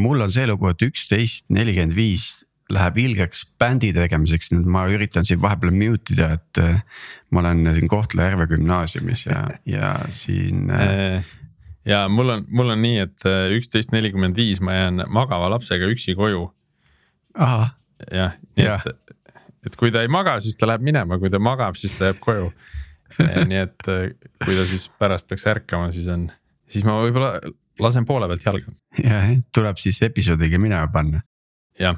mul on see lugu, et üksteist nelikümmend viis läheb ilgeks bändi tegemiseks, nüüd ma üritan siin vahepeal mute ida, et äh, ma olen siin Kohtla-Järve gümnaasiumis ja, ja siin äh, ja mul on, mul on nii, et äh, üksteist nelikümmend viis ma jään magava lapsega üksi koju. jah, nii ja. et, et kui ta ei maga, siis ta läheb minema, kui ta magab, siis ta jääb koju nii et kui ta siis pärast peaks ärkama, siis on, siis ma võib-olla lasen poole pealt jalga. jah, tuleb siis episoodiga minema panna. jah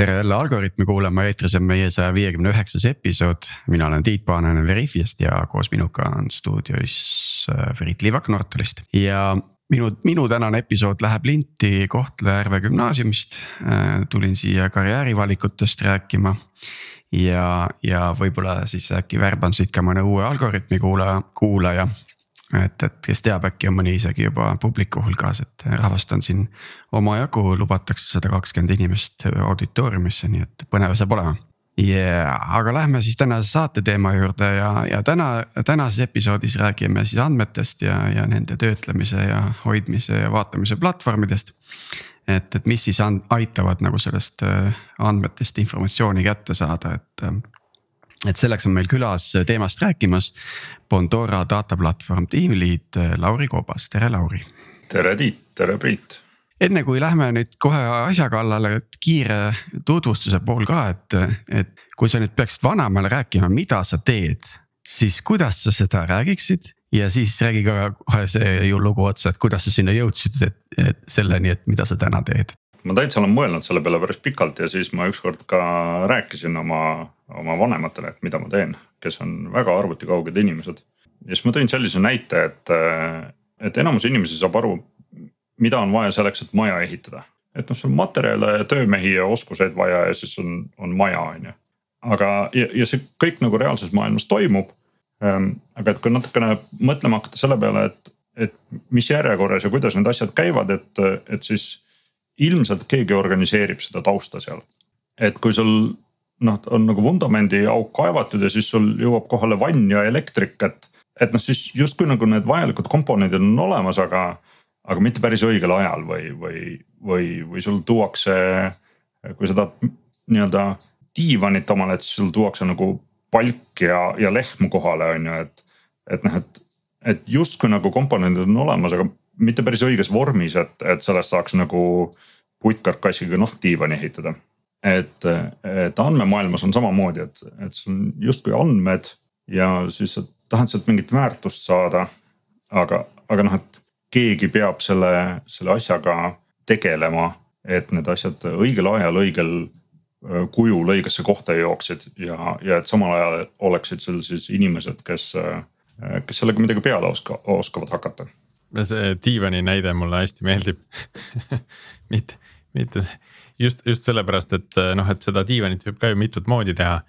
tere jälle Algorütmi kuulama, eetris on meie saja viiekümne üheksas episood. mina olen Tiit Paananen Veriffiast ja koos minuga on stuudios äh, Priit Liivak Nortalist ja minu, minu tänane episood läheb linti Kohtla-Järve gümnaasiumist. Tulin siia karjäärivalikutest rääkima ja, ja võib-olla siis äkki värban siit ka mõne uue Algorütmi kuulaja, kuulaja. et, et kes teab, äkki on mõni isegi juba publiku hulgas, et rahvast on siin omajagu, lubatakse sada kakskümmend inimest auditooriumisse, nii et põnev saab olema yeah,. aga lähme siis tänase saate teema juurde ja, ja täna, tänases episoodis räägime siis andmetest ja, ja nende töötlemise ja hoidmise ja vaatamise platvormidest et, et mis siis aitavad nagu sellest äh, andmetest informatsiooni kätte saada, et. Äh, et selleks on meil külas teemast rääkimas Bondora dataplatvorm tiimliit äh, Lauri Koobas, tere Lauri. tere Tiit, tere Priit enne kui lähme nüüd kohe asja kallale, et kiire tutvustuse pool ka, et, et kui sa nüüd peaksid vanaemale rääkima, mida sa teed, siis kuidas sa seda räägiksid ja siis räägi ka kohe see ju lugu otsa, et kuidas sa sinna jõudsid, et, et selleni, et mida sa täna teed. ma täitsa olen mõelnud selle peale päris pikalt ja siis ma ükskord ka rääkisin oma, oma vanematele, et mida ma teen, kes on väga arvutikauged inimesed. ja siis ma tõin sellise näite, et, et enamus inimesi saab aru, mida on vaja selleks, et maja ehitada. et noh, sul on materjale, töömehi ja oskuseid vaja ja siis on, on maja, on ju. aga, ja, ja see kõik nagu reaalses maailmas toimub Ehm, aga et kui natukene mõtlema hakata selle peale, et, et mis järjekorras ja kuidas need asjad käivad, et, et siis ilmselt keegi organiseerib seda tausta seal. et kui sul noh, on nagu vundamendi auk kaevatud ja siis sul jõuab kohale vann ja elektrik, et, et noh, siis justkui nagu need vajalikud komponendid on olemas, aga, aga mitte päris õigel ajal või, või, või, või sul tuuakse, kui sa tahad nii-öelda diivanit omale, et siis sul tuuakse nagu palk ja, ja lehmu kohale, on ju, et. et noh, et, et justkui nagu komponendid on olemas, aga mitte päris õiges vormis, et, et sellest saaks nagu puitkarkassiga nahkdiivani ehitada. et, et andmemaailmas on samamoodi, et, et sul on justkui andmed ja siis sa tahad sealt mingit väärtust saada. aga, aga noh, et keegi peab selle, selle asjaga tegelema, et need asjad õigel ajal, õigel kujul õigesse kohta jooksid ja, ja et samal ajal oleksid seal siis inimesed, kes, kes sellega midagi peale oska, oskavad hakata. see diivani näide mulle hästi meeldib mitte, mitte just, just sellepärast, et noh, et seda diivanit võib ka ju mitut moodi teha.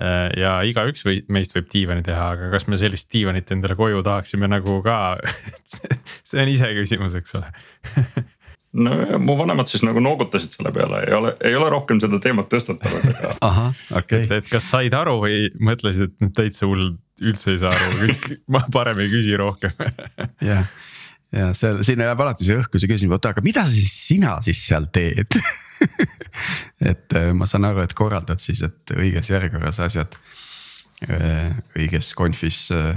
Ja igaüks või meist võib diivani teha, aga kas me sellist diivanit endale koju tahaksime nagu ka? See on iseküsimus, eks ole. No mu vanemad siis nagu noogutasid selle peale, ei ole, ei ole rohkem seda teemat tõstatanud aga ahah, okei. Okay.. et kas said aru või mõtlesid, et täitsa hull, üldse ei saa aru, kõik, ma parem ei küsi rohkem. jah, ja seal, sinna jääb alati see õhku see küsimus, oota, aga mida siis sina siis seal teed et äh, ma saan aru, et korraldad siis, et õiges järjekorras asjad äh, õiges konfis äh,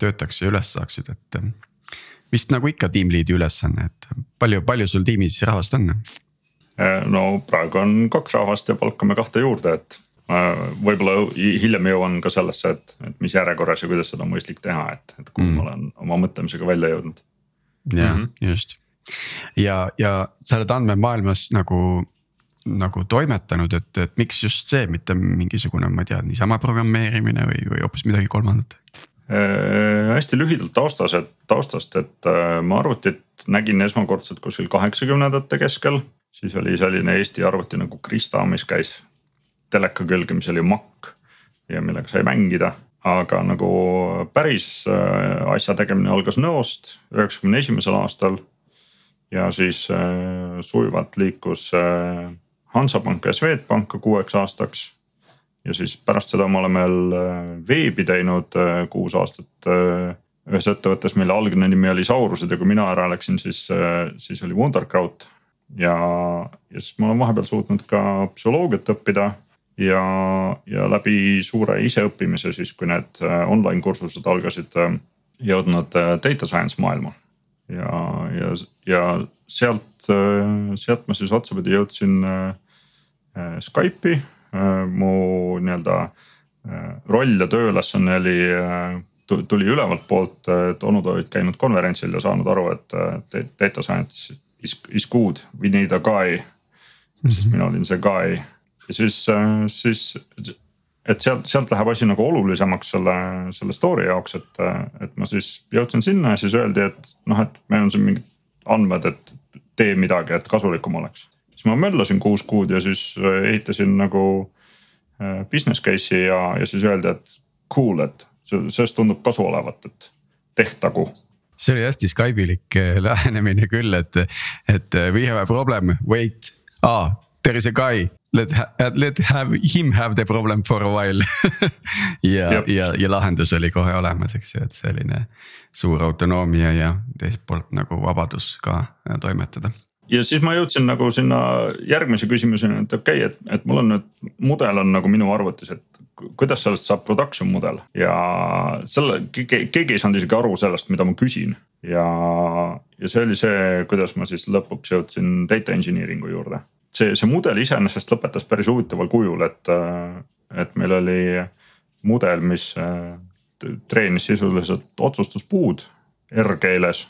töötaks ja üles saaksid, et vist nagu ikka tiimliidi ülesanne, et palju, palju sul tiimis rahvast on? Äh, no praegu on kaks rahvast ja palkame kahte juurde, et võib-olla hiljem jõuan ka sellesse, et, et mis järjekorras ja kuidas seda on mõistlik teha, et, et kuhu mm. ma olen oma mõtlemisega välja jõudnud. jah mm -hmm., just ja, ja sa oled andmemaailmas nagu, nagu toimetanud, et, et miks just see, mitte mingisugune, ma ei tea, niisama programmeerimine või, või hoopis midagi kolmandat? Äh, hästi lühidalt taustas, et taustast, et äh, ma arvutit nägin esmakordselt kuskil kaheksakümnendate keskel. siis oli selline Eesti arvuti nagu Krista, mis käis teleka külge, mis oli Mac ja millega sai mängida. aga nagu päris äh, asja tegemine algas Nõost üheksakümne esimesel aastal. ja siis sujuvalt liikus Hansapanka ja Swedbanka kuueks aastaks ja siis pärast seda ma olen veel veebi teinud kuus aastat ühes ettevõttes, mille algne nimi oli Saurused ja kui mina ära läksin, siis, siis oli Wonderkraut. ja, ja siis ma olen vahepeal suutnud ka psühholoogiat õppida ja, ja läbi suure iseõppimise siis, kui need online kursused algasid, jõudnud data science maailma. ja, ja, ja sealt, sealt ma siis otsapidi jõudsin Skype'i, mu nii-öelda roll ja tööülesanne oli tuli ülevalt poolt, et onud olid käinud konverentsil ja saanud aru, et data science is, is good, we need a guy. Siis mina olin see guy. Ja siis, siis, et sealt, sealt läheb asi nagu olulisemaks selle, selle story jaoks, et, et ma siis jõudsin sinna ja siis öeldi, et noh, et meil on siin mingid andmed, et tee midagi, et kasulikum oleks. Siis ma möllasin kuus kuud ja siis ehitasin nagu äh, business case'i ja, ja siis öeldi, et cool, et sellest tundub kasu olevat, et tehtagu see oli hästi Skype'ilik eh, lähenemine küll, et, et we have a problem, wait, ah, there is a guy. Let, let have him have the problem for a while ja, ja, ja lahendus oli kohe olemas, eks ju, et selline suur autonoomia ja teiselt poolt nagu vabadus ka toimetada ja siis ma jõudsin nagu sinna järgmise küsimuseni, et okei okay,, et, et mul on nüüd mudel on nagu minu arvutis, et kuidas sellest saab production mudel ja selle keegi ei saanud isegi aru sellest, mida ma küsin. ja, ja see oli see, kuidas ma siis lõpuks jõudsin data engineering'u juurde. see, see mudel iseenesest lõpetas päris huvitaval kujul, et, et meil oli mudel, mis treenis sisuliselt otsustuspuud R-keeles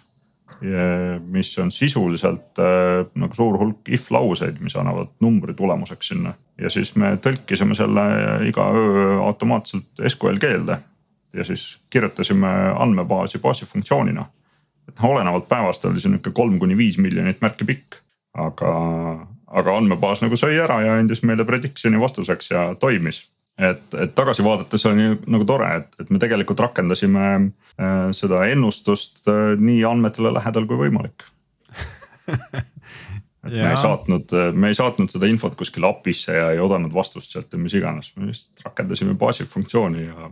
mis on sisuliselt äh, nagu suur hulk if lauseid, mis annavad numbri tulemuseks sinna. ja siis me tõlkisime selle iga öö automaatselt SQL keelde ja siis kirjutasime andmebaasi baasi funktsioonina. et noh, olenevalt päevast oli see nihuke kolm kuni viis miljonit märki pikk, aga, aga andmebaas nagu sai ära ja andis meile prediction'i vastuseks ja toimis et, et tagasi vaadates oli nagu tore, et, et me tegelikult rakendasime äh, seda ennustust äh, nii andmetele lähedal kui võimalik et me ei saatnud, me ei saatnud seda infot kuskile API-sse ja ei oodanud vastust sealt ja mis iganes, me lihtsalt rakendasime baasi funktsiooni ja.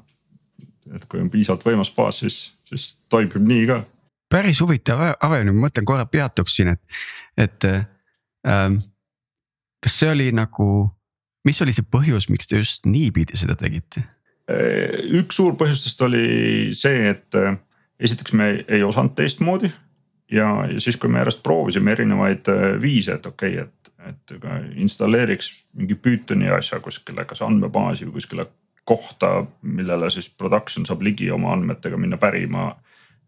et kui on piisavalt võimas baas, siis, siis toimib nii ka. päris huvitav avenemine, ma mõtlen korra peatuksin, et, et ähm, kas see oli nagu mis oli see põhjus, miks te just niipidi seda tegite? üks suur põhjustest oli see, et äh, esiteks me ei osanud teistmoodi. ja, ja siis, kui me järjest proovisime erinevaid äh, viise, et okei okay,, et, et installeeriks mingi Pythoni asja kuskile, kas andmebaasi või kuskile kohta, millele siis production saab ligi oma andmetega minna pärima.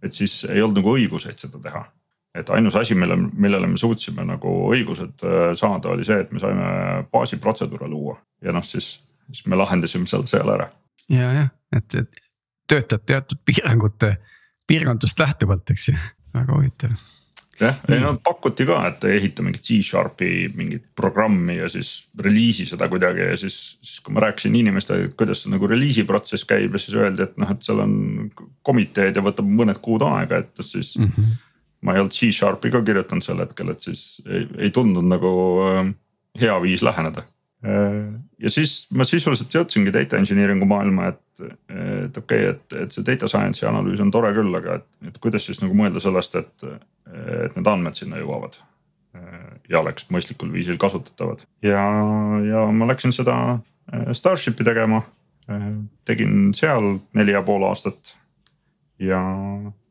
et siis ei olnud nagu õiguseid seda teha et ainus asi, mille, millele me suutsime nagu õigused äh, saada, oli see, et me saime baasiprotseduure luua ja noh, siis, siis me lahendasime selle seal ära. ja, jah, et, et töötad teatud piirangute, piirangutest lähtuvalt, eks ju, väga huvitav jah, ei no pakuti ka, et ehita mingit C-Sharpi mingit programmi ja siis reliisi seda kuidagi ja siis, siis kui ma rääkisin inimestele, et kuidas see nagu reliisi protsess käib ja siis öeldi, et noh, et seal on komiteed ja võtab mõned kuud aega, et siis mm. -hmm ma ei olnud C-Sharpi ka kirjutanud sel hetkel, et siis ei, ei tundunud nagu äh, hea viis läheneda. Äh, ja siis ma sisuliselt jõudsingi data engineering'u maailma, et, et okei okay,, et, et see data science'i analüüs on tore küll, aga et, et kuidas siis nagu mõelda sellest, et, et need andmed sinna jõuavad. ja oleks mõistlikul viisil kasutatavad ja, ja ma läksin seda äh, Starship'i tegema. tegin seal neli ja pool aastat ja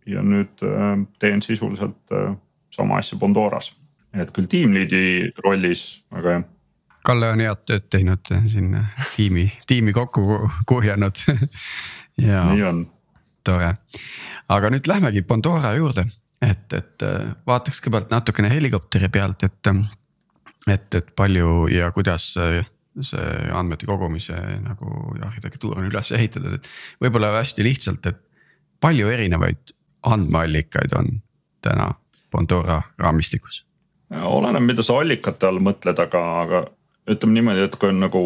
ja nüüd äh, teen sisuliselt äh, sama asja Bondoras, et küll tiimliidi rollis, aga jah. Kalle on head tööd teinud siin tiimi, tiimi kokku kuhjanud ja. nii on. tore, aga nüüd lähmegi Bondora juurde, et, et äh, vaataks kõigepealt natukene helikopteri pealt, et. et, et palju ja kuidas see andmete kogumise nagu arhitektuur on üles ehitatud, et võib-olla hästi lihtsalt, et palju erinevaid andmeallikaid on täna Pandora raamistikus? oleneb, mida sa allikate all mõtled, aga, aga ütleme niimoodi, et kui on nagu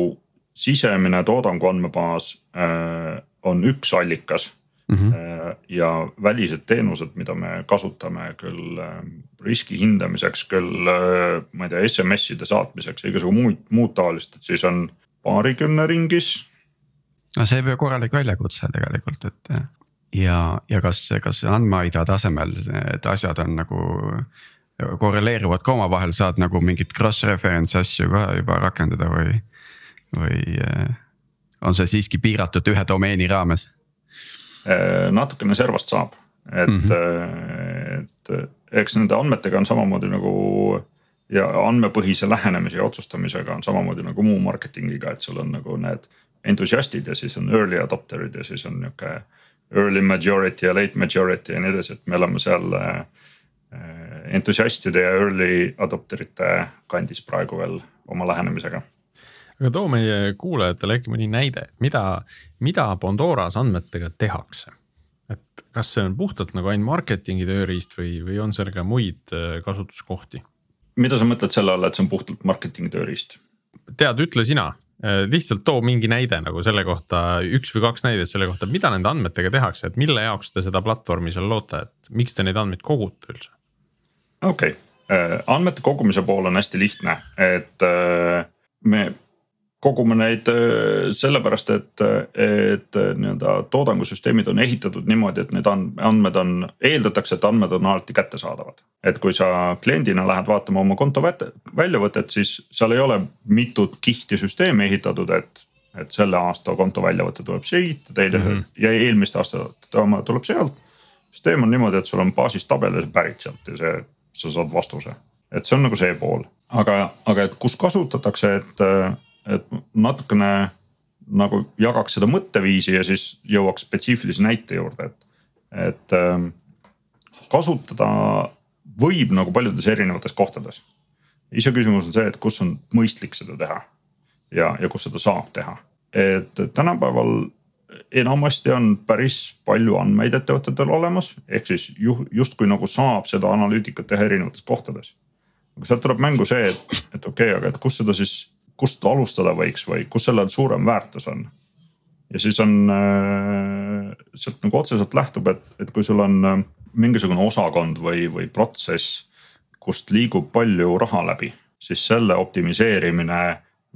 sisemine toodangu andmebaas äh, on üks allikas mm. -hmm. Äh, ja välised teenused, mida me kasutame küll äh, riski hindamiseks, küll äh, ma ei tea, SMS-ide saatmiseks ja igasugu muud, muud taolist, et siis on paarikümne ringis no see peab korralik väljakutse tegelikult, et ja, ja kas, kas andmeaida tasemel need asjad on nagu korreleeruvad ka omavahel, saad nagu mingit cross reference asju ka juba rakendada või, või äh, on see siiski piiratud ühe domeeni raames? Äh, natukene servast saab, et mm, -hmm. et eks nende andmetega on samamoodi nagu ja andmepõhise lähenemise ja otsustamisega on samamoodi nagu muu marketingiga, et sul on nagu need entusiastid ja siis on early adopter'id ja siis on nihuke early majority ja late majority ja nii edasi, et me oleme seal äh, entusiastide ja early adopter ite kandis praegu veel oma lähenemisega. aga too meie kuulajatele äkki mõni näide, mida, mida Pandoras andmetega tehakse? et kas see on puhtalt nagu ainult marketingi tööriist või, või on seal ka muid äh, kasutuskohti? mida sa mõtled selle all, et see on puhtalt marketingi tööriist? tead, ütle sina lihtsalt too mingi näide nagu selle kohta, üks või kaks näidet selle kohta, mida nende andmetega tehakse, et mille jaoks te seda platvormi seal loote, et miks te neid andmeid kogute üldse? okei okay., äh, andmete kogumise pool on hästi lihtne, et äh, me kogume neid äh, sellepärast, et, et nii-öelda toodangusüsteemid on ehitatud niimoodi, et need andmed on, eeldatakse, et andmed on alati kättesaadavad. et kui sa kliendina lähed vaatama oma konto väljavõtet, siis seal ei ole mitut kihti süsteemi ehitatud, et. et selle aasta konto väljavõte tuleb siit, teine mm -hmm. ja eelmiste aastate oma tuleb sealt. süsteem on niimoodi, et sul on baasis tabel ja see pärit sealt ja see sa saad vastuse. et see on nagu see pool, aga, aga et kus kasutatakse, et, et natukene nagu jagaks seda mõtteviisi ja siis jõuaks spetsiifilise näite juurde, et, et ähm, kasutada võib nagu paljudes erinevates kohtades. iseküsimus on see, et kus on mõistlik seda teha ja, ja kus seda saab teha. et tänapäeval enamasti on päris palju andmeid ettevõtetel olemas, ehk siis justkui nagu saab seda analüütikat teha erinevates kohtades. aga sealt tuleb mängu see, et, et okei okay,, aga et kus seda siis, kust alustada võiks või kus sellel suurem väärtus on. ja siis on äh, sealt nagu otseselt lähtub, et, et kui sul on äh, mingisugune osakond või, või protsess, kust liigub palju raha läbi, siis selle optimiseerimine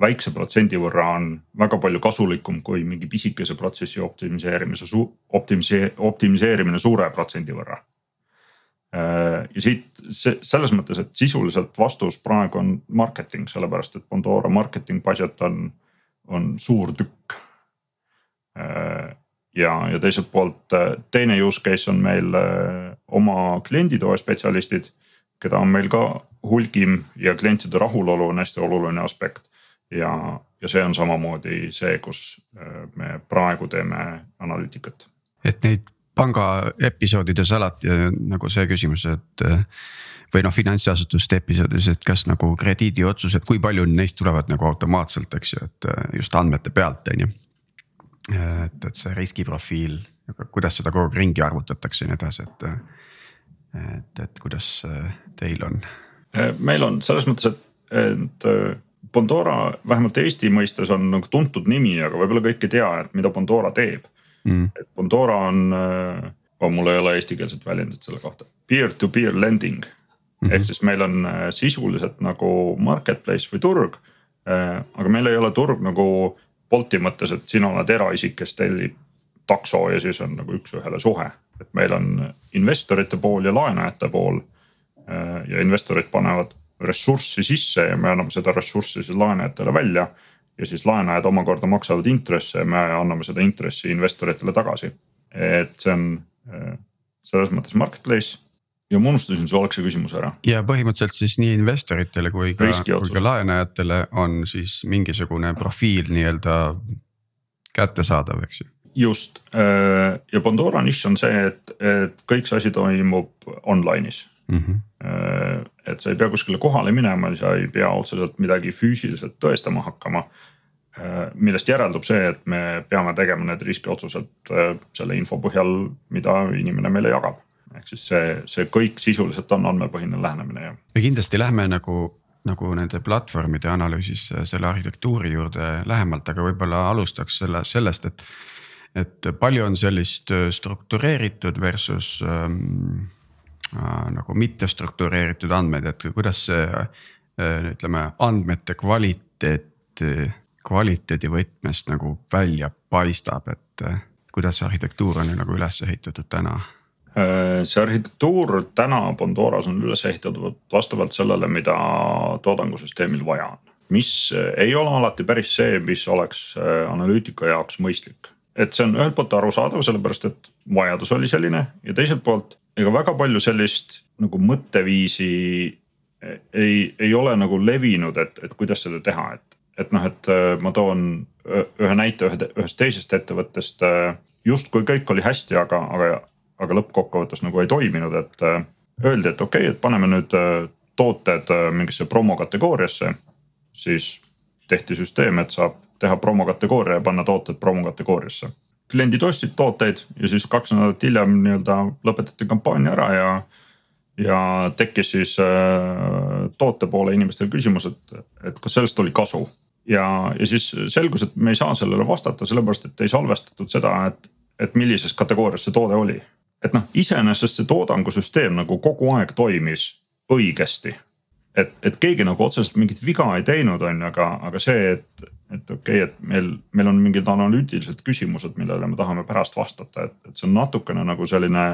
väikse protsendi võrra on väga palju kasulikum kui mingi pisikese protsessi optimiseerimise, optimise-, optimiseerimine suure protsendi võrra. Äh, ja siit see selles mõttes, et sisuliselt vastus praegu on marketing, sellepärast et Pandora marketing budget on, on suur tükk. Äh, ja, ja teiselt poolt äh, teine use case on meil oma klienditoe spetsialistid, keda on meil ka hulgim ja klientide rahulolu on hästi oluline aspekt ja, ja see on samamoodi see, kus me praegu teeme analüütikat. et neid panga episoodides alati nagu see küsimus, et äh, või noh, finantsasutuste episoodis, et kas nagu krediidiotsused, kui palju neist tulevad nagu automaatselt, eks ju, et äh, just andmete pealt, on ju. et, et see riskiprofiil, kuidas seda kogu aeg ringi arvutatakse ja nii edasi, et, et, et kuidas teil on? meil on selles mõttes, et, et Pandora vähemalt Eesti mõistes on nagu tuntud nimi, aga võib-olla kõik ei tea, et mida Pandora teeb mm.. et Pandora on oh,, mul ei ole eestikeelset väljendit selle kohta, peer-to-peer lending mm. -hmm. ehk siis meil on äh, sisuliselt nagu marketplace või turg. Äh, aga meil ei ole turg nagu Bolti mõttes, et sina oled eraisik, kes tellib takso ja siis on nagu üks-ühele suhe. et meil on investorite pool ja laenajate pool. ja investorid panevad ressurssi sisse ja me anname seda ressurssi siis laenajatele välja. Ja siis laenajad omakorda maksavad intresse ja me anname seda intressi investoritele tagasi. et see on äh, selles mõttes marketplace ja ma unustasin su algse küsimuse ära. ja põhimõtteliselt siis nii investoritele kui ka, kui ka laenajatele on siis mingisugune profiil nii-öelda kättesaadav, eks ju just äh, ja Pandora nišš on see, et, et kõik see asi toimub online'is mm. -hmm. Et sa ei pea kuskile kohale minema, sa ei pea otseselt midagi füüsiliselt tõestama hakkama. Äh, millest järeldub see, et me peame tegema need riskiotsused äh, selle info põhjal, mida inimene meile jagab. ehk siis see, see kõik sisuliselt on andmepõhine lähenemine ja. me kindlasti lähme nagu nagu nende platvormide analüüsis selle arhitektuuri juurde lähemalt, aga võib-olla alustaks selle, sellest, et. et palju on sellist struktureeritud versus ähm, Äh, nagu mittestruktureeritud andmeid, et kuidas see äh, ütleme, andmete kvaliteet äh, kvaliteedi võtmest nagu välja paistab, et kuidas see arhitektuur on nagu üles ehitatud täna? see arhitektuur täna Pandoras on üles ehitatud vastavalt sellele, mida toodangusüsteemil vaja on. mis ei ole alati päris see, mis oleks analüütika jaoks mõistlik. et see on ühelt poolt arusaadav, sellepärast et vajadus oli selline ja teiselt poolt ega väga palju sellist nagu mõtteviisi ei, ei ole nagu levinud, et, et kuidas seda teha, et, et noh, et ma toon ühe näite ühe, ühest teisest ettevõttest. justkui kõik oli hästi, aga, aga, aga lõppkokkuvõttes nagu ei toiminud, et öeldi, et okei okay,, et paneme nüüd tooted mingisse promo kategooriasse. siis tehti süsteem, et saab teha promo kategooria ja panna tooted promo kategooriasse kliendid ostsid tooteid ja siis kaks nädalat hiljem nii-öelda lõpetati kampaania ära ja. ja tekkis siis äh, toote poole inimestel küsimus, et, et kas sellest oli kasu. ja, ja siis selgus, et me ei saa sellele vastata, sellepärast et ei salvestatud seda, et, et millises kategoorias see toode oli. et noh, iseenesest see toodangusüsteem nagu kogu aeg toimis õigesti et, et keegi nagu otseselt mingit viga ei teinud, on ju, aga, aga see, et, et okei okay,, et meil, meil on mingid analüütilised küsimused, millele me tahame pärast vastata, et, et see on natukene nagu selline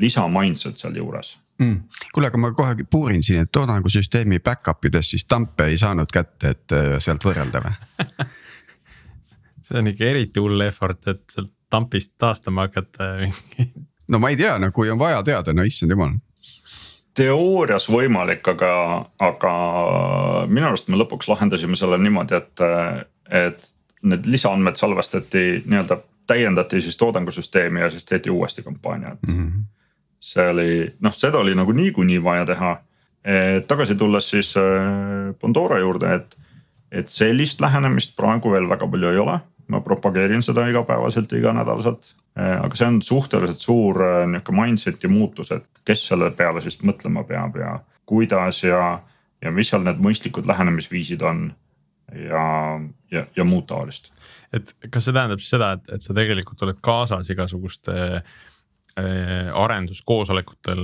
lisa mindset sealjuures. Mm.. kuule, aga ma kohe puurin siin, et toodangusüsteemi back-up ides siis tampe ei saanud kätte, et äh, sealt võrrelda või? See on ikka eriti hull effort, et sealt tampist taastama hakata. No ma ei tea, no kui on vaja teada, no issand jumal teoorias võimalik, aga, aga minu arust me lõpuks lahendasime selle niimoodi, et, et need lisaandmed salvestati nii-öelda täiendati siis toodangusüsteemi ja siis tehti uuesti kampaania, et mm. -hmm. see oli noh, seda oli nagu niikuinii vaja teha. tagasi tulles siis äh, Pandora juurde, et, et sellist lähenemist praegu veel väga palju ei ole. ma propageerin seda igapäevaselt iganädalaselt aga see on suhteliselt suur äh, nihuke mindset'i muutus, et kes selle peale siis mõtlema peab ja kuidas ja, ja mis seal need mõistlikud lähenemisviisid on. ja, ja, ja muud taolist. et kas see tähendab siis seda, et, et sa tegelikult oled kaasas igasuguste äh, arenduskoosolekutel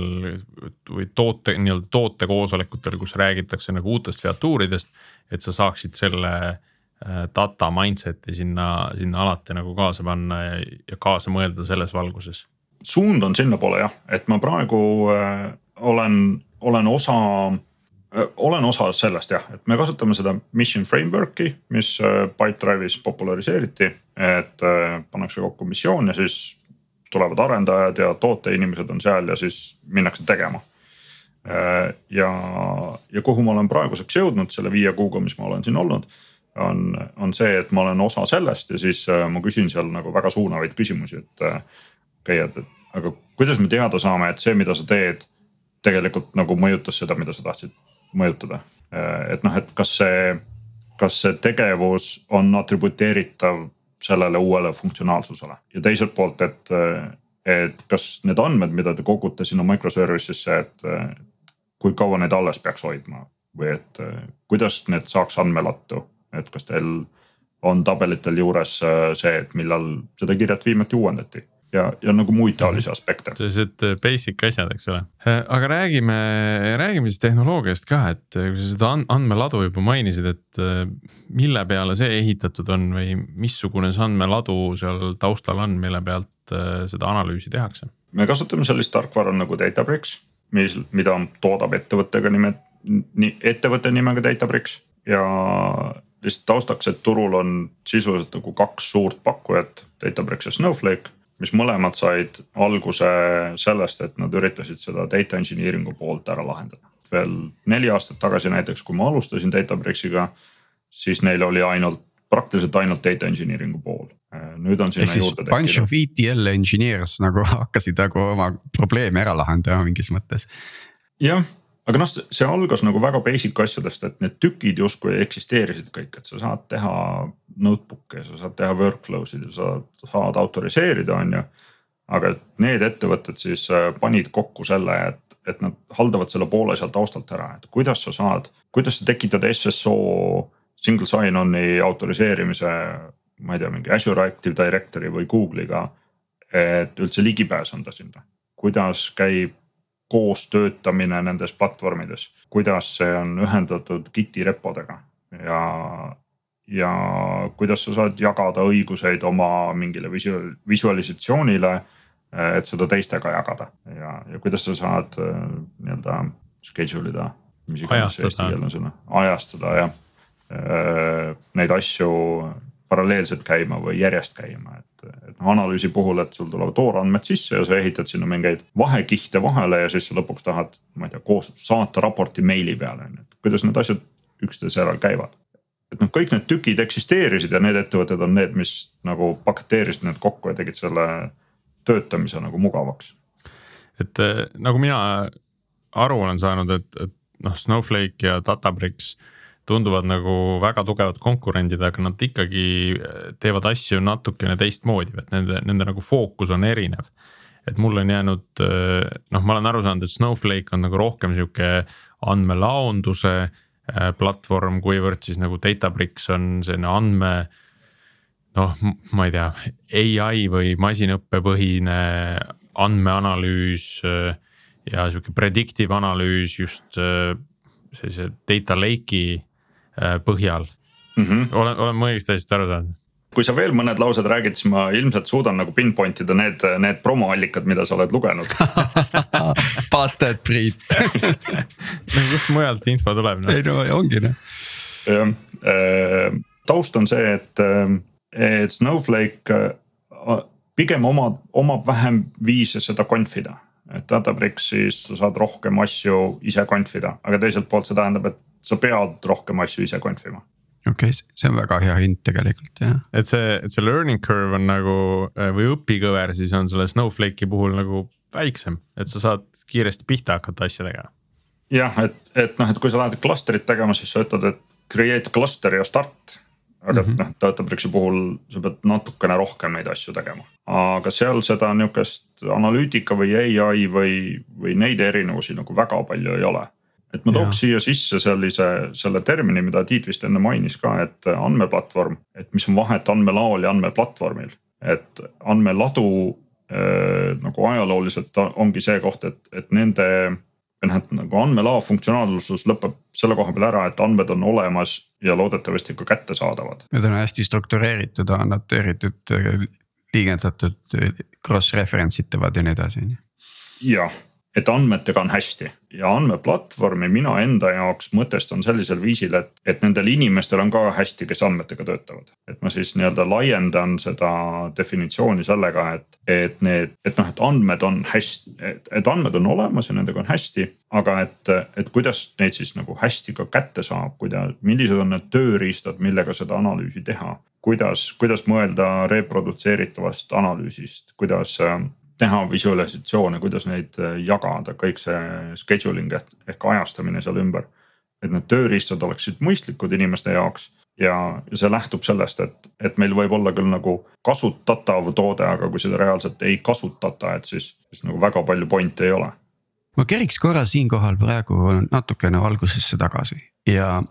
või toote, nii-öelda tootekoosolekutel, kus räägitakse nagu uutest featuuridest, et sa saaksid selle Äh, data mindset'i sinna, sinna alati nagu kaasa panna ja, ja kaasa mõelda selles valguses? suund on sinnapoole jah, et ma praegu äh, olen, olen osa äh,, olen osa sellest jah, et me kasutame seda mission framework'i, mis äh, Pipedrive'is populariseeriti. et äh, pannakse kokku missioon ja siis tulevad arendajad ja tooteinimesed on seal ja siis minnakse tegema äh,. ja, ja kuhu ma olen praeguseks jõudnud selle viie kuuga, mis ma olen siin olnud on, on see, et ma olen osa sellest ja siis äh, ma küsin seal nagu väga suunavaid küsimusi, et äh, okei okay,, et aga kuidas me teada saame, et see, mida sa teed, tegelikult nagu mõjutas seda, mida sa tahtsid mõjutada. Äh, et noh, et kas see, kas see tegevus on atributeeritav sellele uuele funktsionaalsusele? Ja teiselt poolt, et, et kas need andmed, mida te kogute sinna microservice'isse, et kui kaua neid alles peaks hoidma? Või et kuidas need saaks andmelattu et kas teil on tabelitel juures äh, see, et millal seda kirjat viimati uuendati ja, ja nagu muid taolisi aspekte. sellised äh, basic asjad, eks ole. Äh, aga räägime, räägime siis tehnoloogiast ka, et kui sa seda andmeladu juba mainisid, et mille peale see ehitatud on või missugune see andmeladu seal taustal on, mille pealt seda analüüsi tehakse? me kasutame sellist tarkvara nagu Databricks, mis, mida toodab ettevõttega nime, ettevõtte nimega Databricks ja lihtsalt taustaks, et turul on sisuliselt nagu kaks suurt pakkujat, Databricks ja Snowflake. mis mõlemad said alguse sellest, et nad üritasid seda data engineering'u poolt ära lahendada. veel neli aastat tagasi näiteks, kui ma alustasin Databricksiga, siis neil oli ainult, praktiliselt ainult data engineering'u pool. nüüd on sinna juurde tekkinud. Bunch of ETL engineers nagu hakkasid nagu oma probleeme ära lahendama mingis mõttes. jah aga noh, see algas nagu väga basic asjadest, et need tükid justkui eksisteerisid kõik, et sa saad teha notebook'e, sa saad teha workflow sid ja sa saad autoriseerida, on ju. aga need ettevõtted siis äh, panid kokku selle, et, et nad haldavad selle poole seal taustalt ära, et kuidas sa saad, kuidas sa tekitad SSO single sign-on'i autoriseerimise. ma ei tea, mingi Azure Active Directory või Google'iga, et üldse ligipääs anda sinna, kuidas käib koos töötamine nendes platvormides, kuidas see on ühendatud Giti repodega ja, ja kuidas sa saad jagada õiguseid oma mingile visual, visualisatsioonile. et seda teistega jagada ja, ja kuidas sa saad nii-öelda schedule ida. ajastada. ajastada jah, neid asju paralleelselt käima või järjest käima, et, analüüsi puhul, et sul tulevad toorandmed sisse ja sa ehitad sinna mingeid vahekihte vahele ja siis sa lõpuks tahad, ma ei tea, koos saata raporti meili peale on ju, et kuidas need asjad üksteise järel käivad. et noh, kõik need tükid eksisteerisid ja need ettevõtted on need, mis nagu paketeerisid need kokku ja tegid selle töötamise nagu mugavaks. et eh, nagu mina aru olen saanud, et, et noh, Snowflake ja Databricks tunduvad nagu väga tugevad konkurendid, aga nad ikkagi eh, teevad asju natukene teistmoodi, et nende, nende nagu fookus on erinev. et mul on jäänud, eh, noh, ma olen aru saanud, et Snowflake on nagu rohkem sihuke andmelaonduse eh, platvorm, kuivõrd siis nagu Databricks on selline andme. noh, ma ei tea, ai või masinõppepõhine andmeanalüüs ja sihuke predictive analüüs just sellise data lake'i põhjal mm. -hmm. olen, olen ma õigesti hästi aru saanud? kui sa veel mõned laused räägid, siis ma ilmselt suudan nagu pinpoint ida need, need promoallikad, mida sa oled lugenud Bastard Priit kust mujalt info tuleb no?? ei no ongi noh. jah, äh, taust on see, et, äh, et Snowflake pigem omab, omab vähem viise seda conf'i da. et Databricksis sa saad rohkem asju ise conf'i da, aga teiselt poolt see tähendab, et sa pead rohkem asju ise conf'ima okei okay,, see on väga hea hint tegelikult jah. et see, et see learning curve on nagu või õpikõver siis on selle Snowflake'i puhul nagu väiksem, et sa saad kiiresti pihta hakata asjadega. jah, et, et noh, et kui sa lähed cluster'it tegema, siis sa ütled, et create cluster ja start. aga mm -hmm. noh, Databricksi puhul sa pead natukene rohkem neid asju tegema. aga seal seda nihukest analüütika või ai või, või neid erinevusi nagu väga palju ei ole et ma tooks siia sisse sellise, selle termini, mida Tiit vist enne mainis ka, et andmeplatvorm, et mis on vahet andmelaol ja andmeplatvormil. et andmeladu äh, nagu ajalooliselt ongi see koht, et, et nende või noh, et nagu andmelao funktsionaalsus lõpeb selle koha peal ära, et andmed on olemas ja loodetavasti ka kättesaadavad. Need on hästi struktureeritud, annoteeritud, liigendatud, cross reference itavad ja nii edasi on ju. jah et andmetega on hästi ja andmeplatvormi mina enda jaoks mõtestan sellisel viisil, et, et nendel inimestel on ka hästi, kes andmetega töötavad. et ma siis nii-öelda laiendan seda definitsiooni sellega, et, et need, et noh, et andmed on hästi, et andmed on olemas ja nendega on hästi. aga et, et kuidas neid siis nagu hästi ka kätte saab, kuida-, millised on need tööriistad, millega seda analüüsi teha kuidas, kuidas mõelda reprodutseeritavast analüüsist, kuidas teha visualisatsioone, kuidas neid äh, jagada, kõik see scheduling ehk, ajastamine seal ümber. et need tööriistad oleksid mõistlikud inimeste jaoks ja, ja see lähtub sellest, et, et meil võib olla küll nagu kasutatav toode, aga kui seda reaalselt ei kasutata, et siis, siis nagu väga palju point'i ei ole. ma keriks korra siinkohal praegu natukene algusesse tagasi ja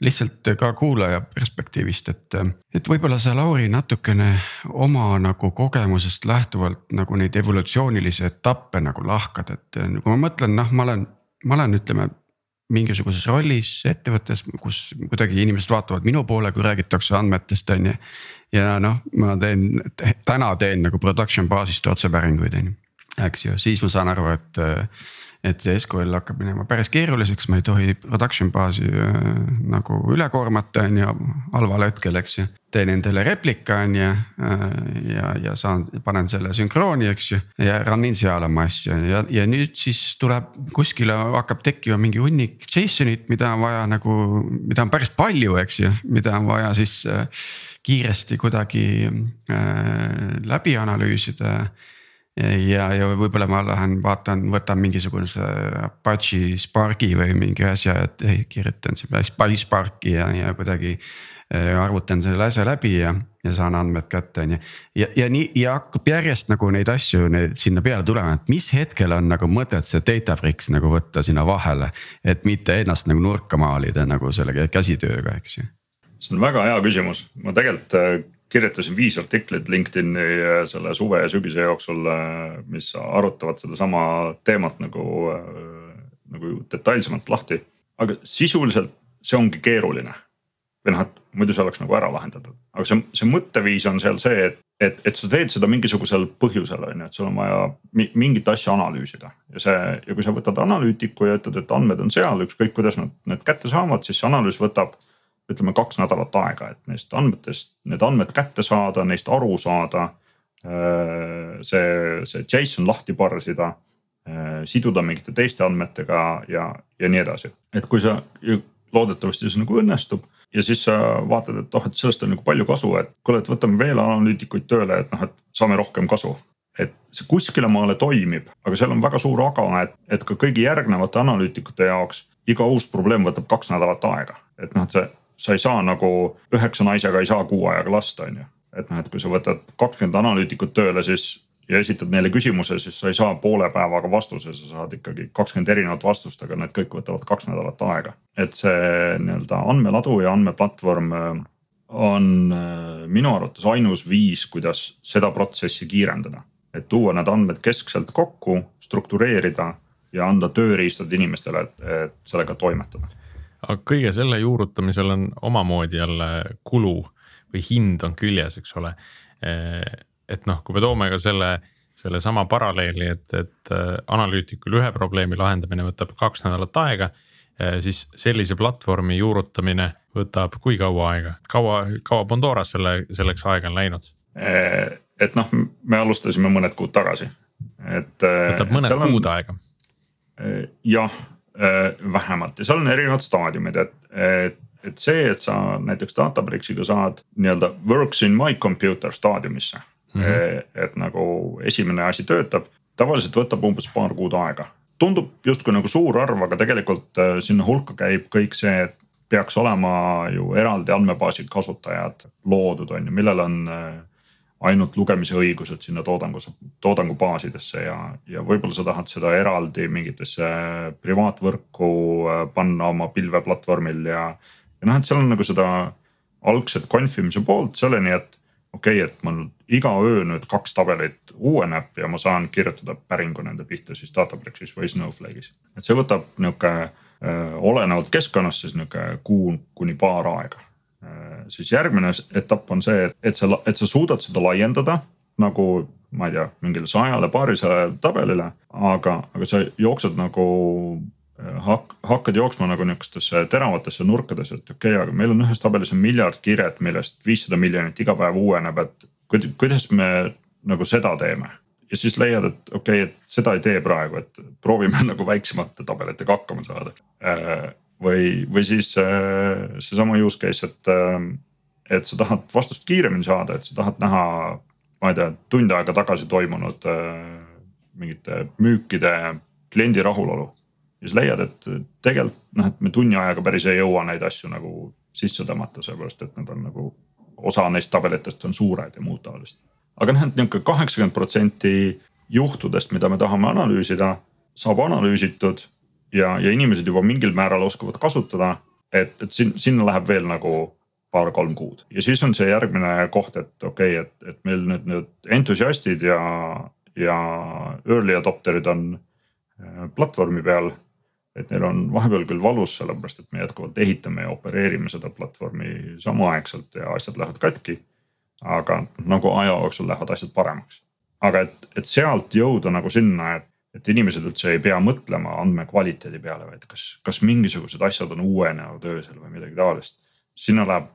lihtsalt ka kuulaja perspektiivist, et, et võib-olla sa, Lauri, natukene oma nagu kogemusest lähtuvalt nagu neid evolutsioonilisi etappe nagu lahkad, et kui ma mõtlen, noh, ma olen, ma olen, ütleme mingisuguses rollis ettevõttes, kus kuidagi inimesed vaatavad minu poole, kui räägitakse andmetest, on ju. ja noh, ma teen, täna teen nagu production baasist otsepäringuid, on ju, eks ju, siis ma saan aru, et et see SQL hakkab minema päris keeruliseks, ma ei tohi production baas'i äh, nagu üle koormata, on ju, halval hetkel, eks ju. teen endale replika, on ju, äh, ja, ja saan, panen selle sünkrooni, eks ju, ja run in seal oma asju ja, ja nüüd siis tuleb kuskile hakkab tekkima mingi hunnik JSON-it, mida on vaja nagu, mida on päris palju, eks ju, mida on vaja siis äh, kiiresti kuidagi äh, läbi analüüsida ja, ja võib-olla ma lähen vaatan, võtan mingisuguse Apache Sparki või mingi asja, et ei, kirjutan sinna Sparki ja, ja kuidagi äh, arvutan selle asja läbi ja, ja saan andmed kätte, on ju. ja, ja nii ja hakkab järjest nagu neid asju neid sinna peale tulema, et mis hetkel on nagu mõtet see Databricks nagu võtta sinna vahele. et mitte ennast nagu nurka maalida nagu selle käsitööga, eks ju. see on väga hea küsimus, ma tegelikult äh, kirjutasin viis artiklit LinkedIn'i äh, selle suve ja sügise jooksul, äh, mis arutavad sedasama teemat nagu, äh, nagu detailsemalt lahti. aga sisuliselt see ongi keeruline. või noh, et muidu see oleks nagu ära lahendatud, aga see, see mõtteviis on seal see, et, et, et sa teed seda mingisugusel põhjusel on ju, et sul on vaja mingit asja analüüsida. ja see ja kui sa võtad analüütiku ja ütled, et andmed on seal, ükskõik kuidas nad need kätte saavad, siis see analüüs võtab ütleme kaks nädalat aega, et neist andmetest, need andmed kätte saada, neist aru saada. Äh, see, see JSON lahti parsida, äh, siduda mingite teiste andmetega ja, ja nii edasi. et kui sa loodetavasti see nagu õnnestub ja siis sa vaatad, et oh, et sellest on nagu palju kasu, et kuule, et võtame veel analüütikuid tööle, et noh, et saame rohkem kasu. et see kuskile maale toimib, aga seal on väga suur aga, et, et ka kõigi järgnevate analüütikute jaoks iga uus probleem võtab kaks nädalat aega. et noh, et see, sa ei saa nagu üheksa naisega ei saa kuu ajaga lasta, on ju. et noh, et kui sa võtad kakskümmend analüütikut tööle, siis ja esitad neile küsimuse, siis sa ei saa poole päevaga vastuse, sa saad ikkagi kakskümmend erinevat vastust, aga need kõik võtavad kaks nädalat aega. et see nii-öelda andmeladu ja andmeplatvorm äh, on äh, minu arvates ainus viis, kuidas seda protsessi kiirendada. et tuua need andmed keskselt kokku, struktureerida ja anda tööriistad inimestele, et sellega toimetada. Aga kõige selle juurutamisel on omamoodi jälle kulu või hind on küljes, eks ole et noh, kui me toome ka selle, sellesama paralleeli, et, et äh, analüütikul ühe probleemi lahendamine võtab kaks nädalat aega. Äh, siis sellise platvormi juurutamine võtab kui kaua aega, kaua, kaua Bondoras selle, selleks aega on läinud? Et noh, me alustasime mõned kuud tagasi, et. võtab mõned on, kuud aega. jah, vähemalt ja seal on erinevad staadiumid, et, et et see, et sa näiteks Databrixiga saad nii-öelda works in my computer staadiumisse mm. -hmm. et nagu esimene asi töötab, tavaliselt võtab umbes paar kuud aega. tundub justkui nagu suur arv, aga tegelikult äh, sinna hulka käib kõik see, et peaks olema ju eraldi andmebaasid kasutajad loodud, on ju, millel on äh, ainult lugemise õigused sinna toodangus, toodangubaasidesse ja, ja võib-olla sa tahad seda eraldi mingitesse privaatvõrku panna oma pilveplatvormil ja. ja noh, et seal on nagu seda algset konfimise poolt selleni, et okei okay,, et mul iga öö nüüd kaks tabelit uueneb ja ma saan kirjutada päringu nende pihta siis Databricks või Snowflake'is. et see võtab nihuke äh, olenevalt keskkonnast siis nihuke kuu kuni paar aega äh,. Siis järgmine etapp on see, et, et sa, et sa suudad seda laiendada nagu ma ei tea, mingile sajale, paarisajale tabelile, aga, aga sa jooksed nagu hak-, hakkad jooksma nagu nihukestesse teravatesse nurkadesse, et okei okay,, aga meil on ühes tabelis on miljard kirjet, millest viissada miljonit iga päev uueneb, et kuidas me nagu seda teeme. ja siis leiad, et okei okay,, et seda ei tee praegu, et proovime nagu väiksemate tabelitega hakkama saada. Äh, või, või siis äh, seesama use case, et, äh, et sa tahad vastust kiiremini saada, et sa tahad näha, ma ei tea, tund aega tagasi toimunud mingite müükide kliendi rahulolu ja siis leiad, et tegelikult noh, et me tunni ajaga päris ei jõua neid asju nagu sisse tõmmata, sellepärast et nad on nagu. osa neist tabelitest on suured ja muud taolist. aga noh, et nihuke kaheksakümmend protsenti juhtudest, mida me tahame analüüsida, saab analüüsitud ja, ja inimesed juba mingil määral oskavad kasutada. et, et siin, sinna läheb veel nagu paar-kolm kuud ja siis on see järgmine koht, et okei okay,, et, et meil nüüd need entusiastid ja, ja early adopter'id on äh, platvormi peal et neil on vahepeal küll valus, sellepärast et me jätkuvalt ehitame ja opereerime seda platvormi samaaegselt ja asjad lähevad katki. aga nagu aja jooksul lähevad asjad paremaks. aga et, et sealt jõuda nagu sinna, et, et inimesed üldse ei pea mõtlema andmekvaliteedi peale, vaid kas, kas mingisugused asjad on uuenenud öösel või midagi taolist. sinna läheb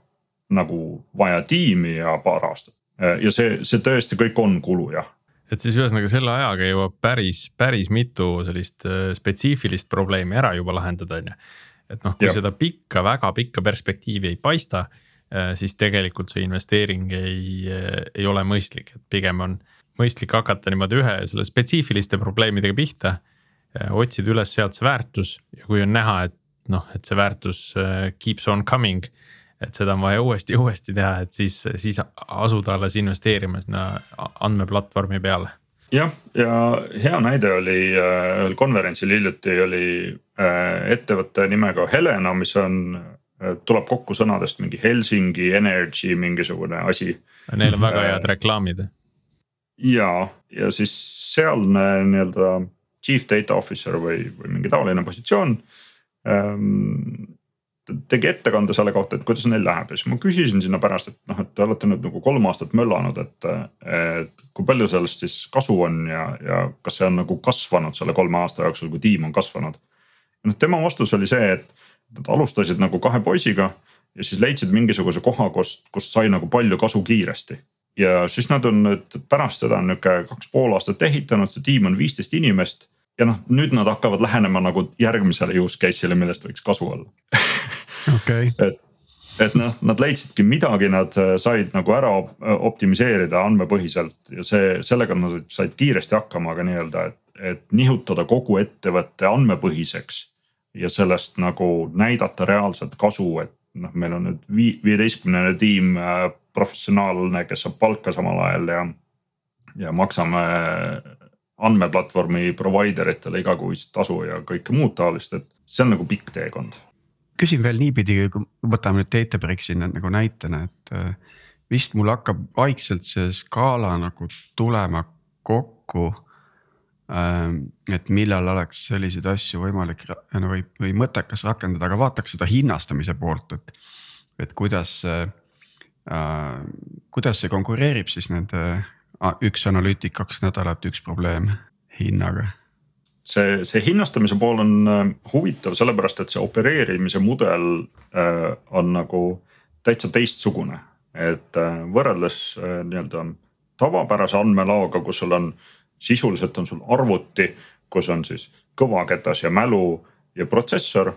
nagu vaja tiimi ja paar aastat ja see, see tõesti kõik on kulu jah et siis ühesõnaga selle ajaga jõuab päris, päris mitu sellist äh, spetsiifilist probleemi ära juba lahendada, on ju. et noh, kui ja. seda pikka, väga pikka perspektiivi ei paista, äh, siis tegelikult see investeering ei, äh, ei ole mõistlik, et pigem on mõistlik hakata niimoodi ühe selle spetsiifiliste probleemidega pihta. otsida üles sealt see väärtus ja kui on näha, et noh, et see väärtus keeps on coming et seda on vaja uuesti uuesti teha, et siis, siis asuda alles investeerima sinna andmeplatvormi peale. jah, ja hea näide oli äh, ühel konverentsil hiljuti oli ettevõtte nimega Helena, mis on, tuleb kokku sõnadest mingi Helsingi Energy mingisugune asi. Neil on väga head reklaamid. Ja, ja siis sealne nii-öelda chief data officer või, või mingi taoline positsioon ähm, tegi ettekande selle kohta, et kuidas neil läheb ja siis ma küsisin sinna pärast, et noh, et te olete nüüd nagu kolm aastat möllanud, et. et kui palju sellest siis kasu on ja, ja kas see on nagu kasvanud selle kolme aasta jooksul, kui tiim on kasvanud. noh, tema vastus oli see, et nad alustasid nagu kahe poisiga ja siis leidsid mingisuguse koha, kus, kus sai nagu palju kasu kiiresti. Ja siis nad on nüüd pärast seda nihuke kaks pool aastat ehitanud, see tiim on viisteist inimest ja noh, nüüd nad hakkavad lähenema nagu järgmisele use case'ile, millest võiks kasu olla okay. et, et noh, nad leidsidki midagi, nad äh, said nagu ära optimiseerida andmepõhiselt ja see, sellega nad said kiiresti hakkama, aga nii-öelda, et, et nihutada kogu ettevõtte andmepõhiseks. ja sellest nagu näidata reaalset kasu, et noh, meil on nüüd vii-, viieteistkümnene tiim äh, professionaalne, kes saab palka samal ajal ja, ja maksame andmeplatvormi provider itele igakuist tasu ja kõike muud taolist, et see on nagu pikk teekond. küsin veel niipidi, kui võtame nüüd Databricksi nagu näitena, et äh, vist mul hakkab vaikselt see skaala nagu tulema kokku. Ähm, et millal oleks selliseid asju võimalik või, või mõttekas rakendada, aga vaataks seda hinnastamise poolt, et, et kuidas. Kuidas see konkureerib siis nende üks analüütik, kaks nädalat, üks probleem hinnaga see, see hinnastamise pool on äh, huvitav, sellepärast et see opereerimise mudel äh, on nagu täitsa teistsugune. et äh, võrreldes nii-öelda tavapärase andmelaoga, kus sul on sisuliselt on sul arvuti, kus on siis kõvaketas ja mälu ja protsessor.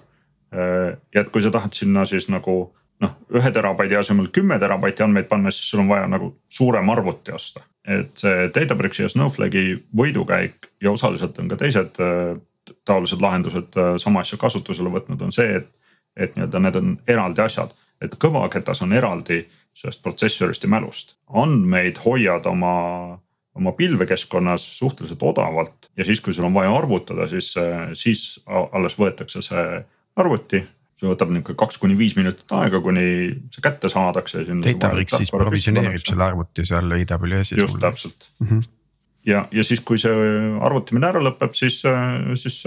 ja et kui sa tahad sinna siis nagu noh, ühe terabaidi asemel kümme terabaiti andmeid panna, siis sul on vaja nagu suurem arvuti osta. et see Databricksi ja Snowflake'i võidukäik ja osaliselt on ka teised äh, taolised lahendused äh, sama asja kasutusele võtnud, on see, et. et nii-öelda need on eraldi asjad, et kõvaketas on eraldi sellest protsessorist ja mälust. andmeid hoiad oma, oma pilvekeskkonnas suhteliselt odavalt ja siis, kui sul on vaja arvutada, siis, äh, siis alles võetakse see arvuti see võtab nihuke kaks kuni viis minutit aega, kuni see kätte saadakse. Databricks siis provisioneerib selle arvuti seal AWS-is. just täpselt mm. -hmm. ja, ja siis, kui see arvutamine ära lõpeb, siis, siis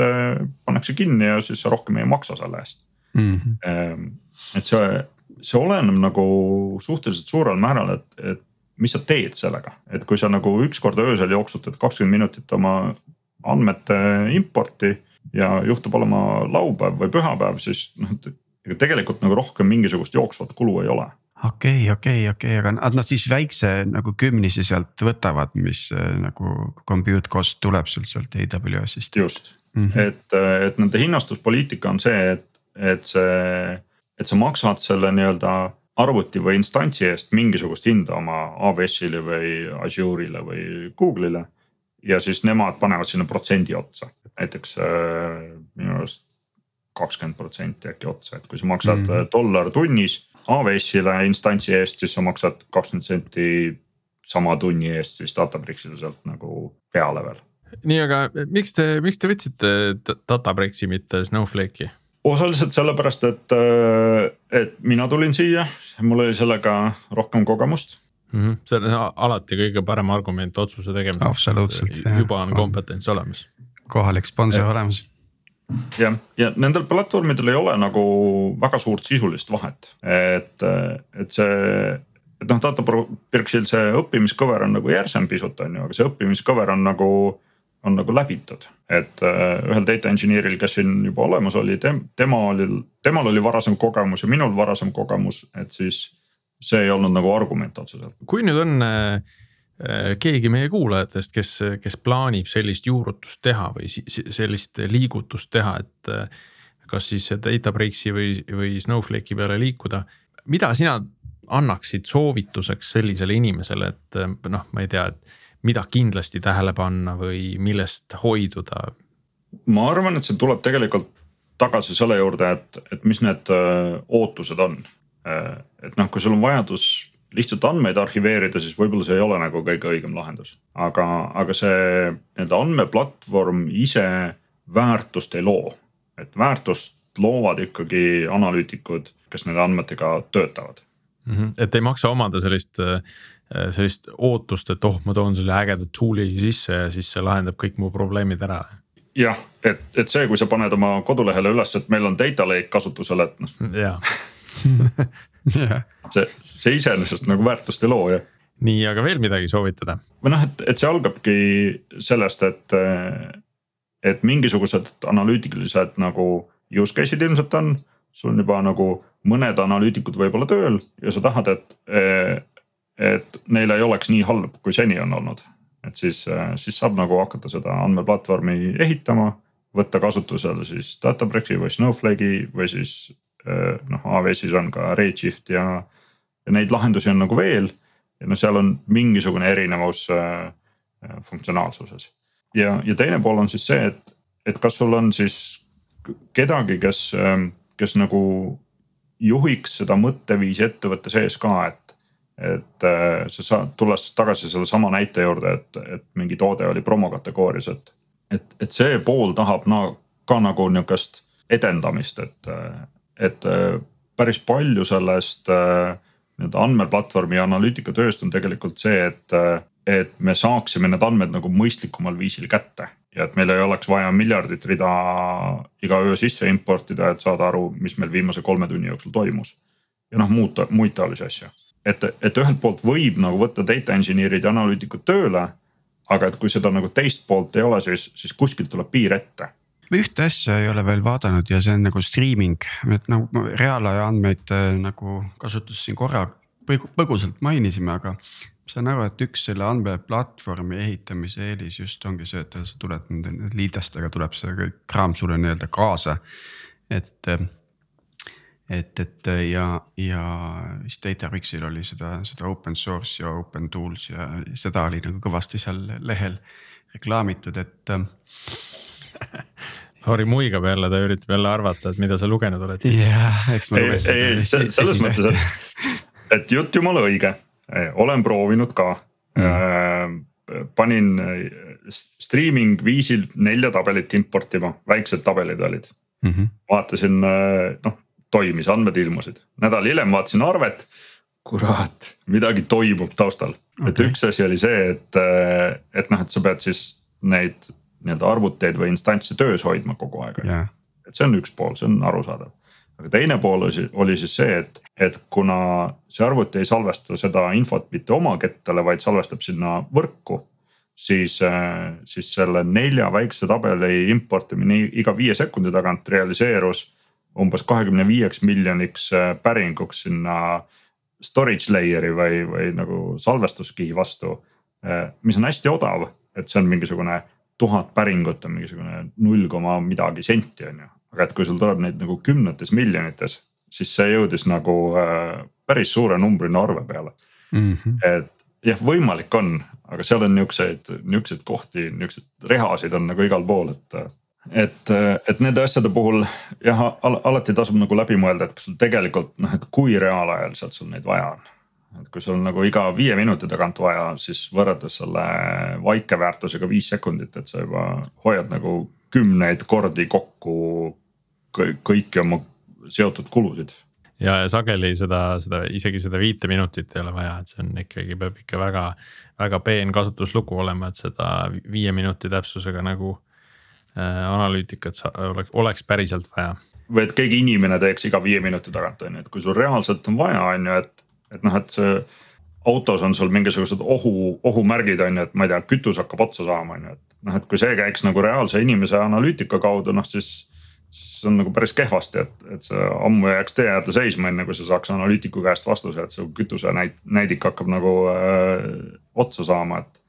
pannakse kinni ja siis sa rohkem ei maksa selle eest mm. -hmm. et see, see oleneb nagu suhteliselt suurel määral, et, et mis sa teed sellega, et kui sa nagu ükskord öösel jooksutad kakskümmend minutit oma andmete importi ja juhtub olema laupäev või pühapäev, siis noh, ega tegelikult nagu rohkem mingisugust jooksvat kulu ei ole okei okay,, okei okay,, okei okay., aga nad siis väikse nagu kümnise sealt võtavad, mis äh, nagu compute cost tuleb sul sealt AWS-ist. just mm, -hmm. et, äh, et nende hinnastuspoliitika on see, et, et see, et sa maksad selle nii-öelda arvuti või instantsi eest mingisugust hinda oma AWS-ile või Azure'ile või Google'ile ja siis nemad panevad sinna protsendi otsa, näiteks äh, minu arust kakskümmend protsenti äkki otsa, et kui sa maksad mm dollar tunnis AWS-ile instantsi eest, siis sa maksad kakskümmend senti sama tunni eest siis Databricksile sealt nagu peale veel. nii, aga miks te, miks te võtsite Databricksi, mitte Snowflake'i? osaliselt sellepärast, et, äh, et mina tulin siia, mul oli sellega rohkem kogemust mm. -hmm. see on alati kõige parem argument otsuse tegemiseks. absoluutselt. juba on kompetents olemas. kohalik sponsor ja. olemas. jah, ja nendel platvormidel ei ole nagu väga suurt sisulist vahet, et, et see et noh, Databricksi see õppimiskõver on nagu järsem pisut on ju, aga see õppimiskõver on nagu, on nagu läbitud. et uh, ühel data engineer'il, kes siin juba olemas oli, tema oli, temal oli varasem kogemus ja minul varasem kogemus, et siis see ei olnud nagu argument otseselt. kui nüüd on äh, äh, keegi meie kuulajatest, kes, kes plaanib sellist juurutust teha või sellist liigutust teha, et äh, kas siis Databricksi või, või Snowflake'i peale liikuda. mida sina annaksid soovituseks sellisele inimesele, et noh, ma ei tea, et mida kindlasti tähele panna või millest hoiduda? ma arvan, et see tuleb tegelikult tagasi selle juurde, et, et mis need ootused on et noh, kui sul on vajadus lihtsalt andmeid arhiveerida, siis võib-olla see ei ole nagu kõige õigem lahendus. aga, aga see nii-öelda andmeplatvorm ise väärtust ei loo, et väärtust loovad ikkagi analüütikud, kes nende andmetega töötavad mm. -hmm. et ei maksa omada sellist, äh, sellist ootust, et oh, ma toon selle ägeda tool'i sisse ja siis see lahendab kõik mu probleemid ära jah, et, et see, kui sa paned oma kodulehele üles, et meil on data lake kasutusel, et noh. jaa see, see iseenesest nagu väärtust ei loo jah. nii, aga veel midagi soovitada? või noh, et, et see algabki sellest, et, et mingisugused analüütilised nagu use case'id ilmselt on. sul on juba nagu mõned analüütikud võib-olla tööl ja sa tahad, et, et neil ei oleks nii halb, kui seni on olnud. et siis, siis saab nagu hakata seda andmeplatvormi ehitama, võtta kasutusele siis Databricksi või Snowflake'i või siis noh, AWS-is on ka Redshift ja, ja neid lahendusi on nagu veel. ja noh, seal on mingisugune erinevus äh, funktsionaalsuses. ja, ja teine pool on siis see, et, et kas sul on siis kedagi, kes, ähm, kes nagu juhiks seda mõtteviisi ettevõtte sees ka, et, et äh, sa saad, tulles tagasi sellesama näite juurde, et, et mingi toode oli promokategoorias, et, et, et see pool tahab na, ka nagu nihukest edendamist, et, et äh, päris palju sellest äh, nii-öelda andmeplatvormi ja analüütikatööst on tegelikult see, et, et me saaksime need andmed nagu mõistlikumal viisil kätte ja et meil ei oleks vaja miljardit rida iga öö sisse importida, et saada aru, mis meil viimase kolme tunni jooksul toimus. ja noh, muud, muid taolisi asju. et, et ühelt poolt võib nagu võtta data engineer'id ja analüütikud tööle. aga et kui seda nagu teist poolt ei ole, siis, siis kuskilt tuleb piir ette me ühte asja ei ole veel vaadanud ja see on nagu streaming, et nagu reaalaja andmeid äh, nagu kasutus siin korra põgusalt mainisime, aga saan aru, et üks selle andmeplatvormi ehitamise eelis just ongi see, et sa tuled nende liidlastega tuleb see kõik kraam sulle nii-öelda kaasa. et, et, et ja, ja vist Databricksi oli seda, seda open source ja open tools ja seda oli nagu kõvasti seal lehel reklaamitud, et Lauri muigab jälle, ta üritab jälle arvata, et mida sa lugenud oled. jah, eks ma lugesin. ei, ei selles mõttes, et, et jutt jumala õige olen proovinud ka mm.. panin streaming viisil nelja tabelit importima, väiksed tabelid olid mm. -hmm. vaatasin, äh, noh toimis, andmed ilmusid, nädal hiljem vaatasin arvet. kurat, midagi toimub taustal okay., et üks asi oli see, et, äh, et noh, et sa pead siis neid nii-öelda arvuteid või instantse töös hoidma kogu aeg yeah.. et see on üks pool, see on arusaadav aga teine pool oli, siis see, et, et kuna see arvuti ei salvesta seda infot mitte oma kettale, vaid salvestab sinna võrku. siis, äh, siis selle nelja väikse tabeli importimine iga viie sekundi tagant realiseerus umbes kahekümne viieks miljoniks äh, päringuks sinna storage layer'i või, või nagu salvestuskihi vastu. Äh, mis on hästi odav, et see on mingisugune tuhat päringut on mingisugune null koma midagi senti on ju aga et kui sul tuleb neid nagu kümnetes miljonites, siis see jõudis nagu äh, päris suure numbrina arve peale mm. -hmm. et jah, võimalik on, aga seal on niukseid, niukseid kohti, niukseid rehasid on nagu igal pool, et. et, et nende asjade puhul jah al, alati tasub nagu läbi mõelda, et kas sul tegelikult noh, et kui reaalajal sealt sul neid vaja on et kui sul nagu iga viie minuti tagant vaja, siis võrreldes selle vaikeväärtusega viis sekundit, et sa juba hoiad nagu kümneid kordi kokku kõiki oma seotud kulusid. ja, ja sageli seda, seda isegi seda viite minutit ei ole vaja, et see on ikkagi, peab ikka väga, väga peen kasutuslugu olema, et seda viie minuti täpsusega nagu äh, analüütikat oleks, oleks päriselt vaja. või et keegi inimene teeks iga viie minuti tagant on ju, et kui sul reaalselt on vaja, on ju, et, et noh, et see autos on sul mingisugused ohu, ohumärgid on ju, et ma ei tea, kütus hakkab otsa saama, on ju, et noh, et kui see käiks nagu reaalse inimese analüütika kaudu, noh siis siis on nagu päris kehvasti, et, et see ammu jääks tee äärde seisma, enne kui sa saaks analüütiku käest vastuse, et su kütuse näit-, näidik hakkab nagu äh, otsa saama, et.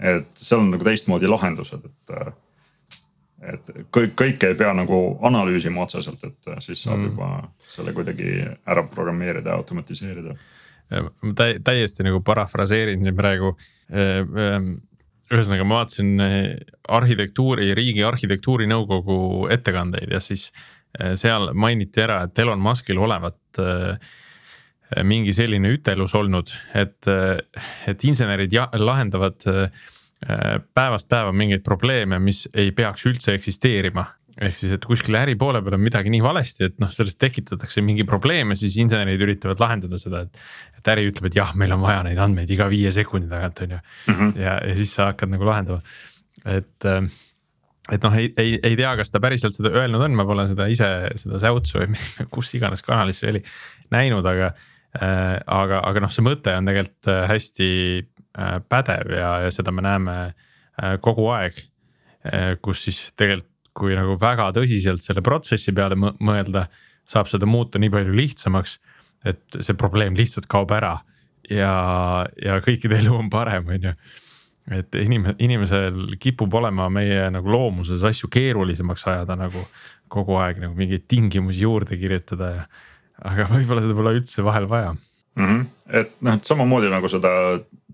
et seal on nagu teistmoodi lahendused, et äh, et kõik, kõike ei pea nagu analüüsima otseselt, et siis saab mm. juba selle kuidagi ära programmeerida ja automatiseerida. Täiesti nagu parafraseerin siin praegu äh, äh, ühesõnaga, ma vaatasin eh, arhitektuuri, riigi arhitektuurinõukogu ettekandeid ja siis eh, seal mainiti ära, et Elon Muskil olevat eh, mingi selline ütelus olnud, et, et insenerid lahendavad päevast päeva mingeid probleeme, mis ei peaks üldse eksisteerima ehk siis, et kuskil äri poole peal on midagi nii valesti, et noh, sellest tekitatakse mingi probleem ja siis insenerid üritavad lahendada seda, et. Et äri ütleb, et jah, meil on vaja neid andmeid iga viie sekundi tagant, on ju. -hmm. ja, ja siis sa hakkad nagu lahendama, et. et noh, ei, ei, ei tea, kas ta päriselt seda öelnud on, ma pole seda ise, seda säutsu või kus iganes kanalis see oli näinud, aga äh,. aga, aga noh, see mõte on tegelikult äh, hästi äh, pädev ja, ja seda me näeme äh, kogu aeg äh,. kus siis tegelikult, kui nagu väga tõsiselt selle protsessi peale mõelda, saab seda muuta nii palju lihtsamaks. Et see probleem lihtsalt kaob ära ja, ja kõikide elu on parem, on ju et inim-, inimesel kipub olema meie nagu loomuses asju keerulisemaks ajada nagu kogu aeg nagu mingeid tingimusi juurde kirjutada ja. aga võib-olla seda pole üldse vahel vaja mm. -hmm. et noh, et samamoodi nagu seda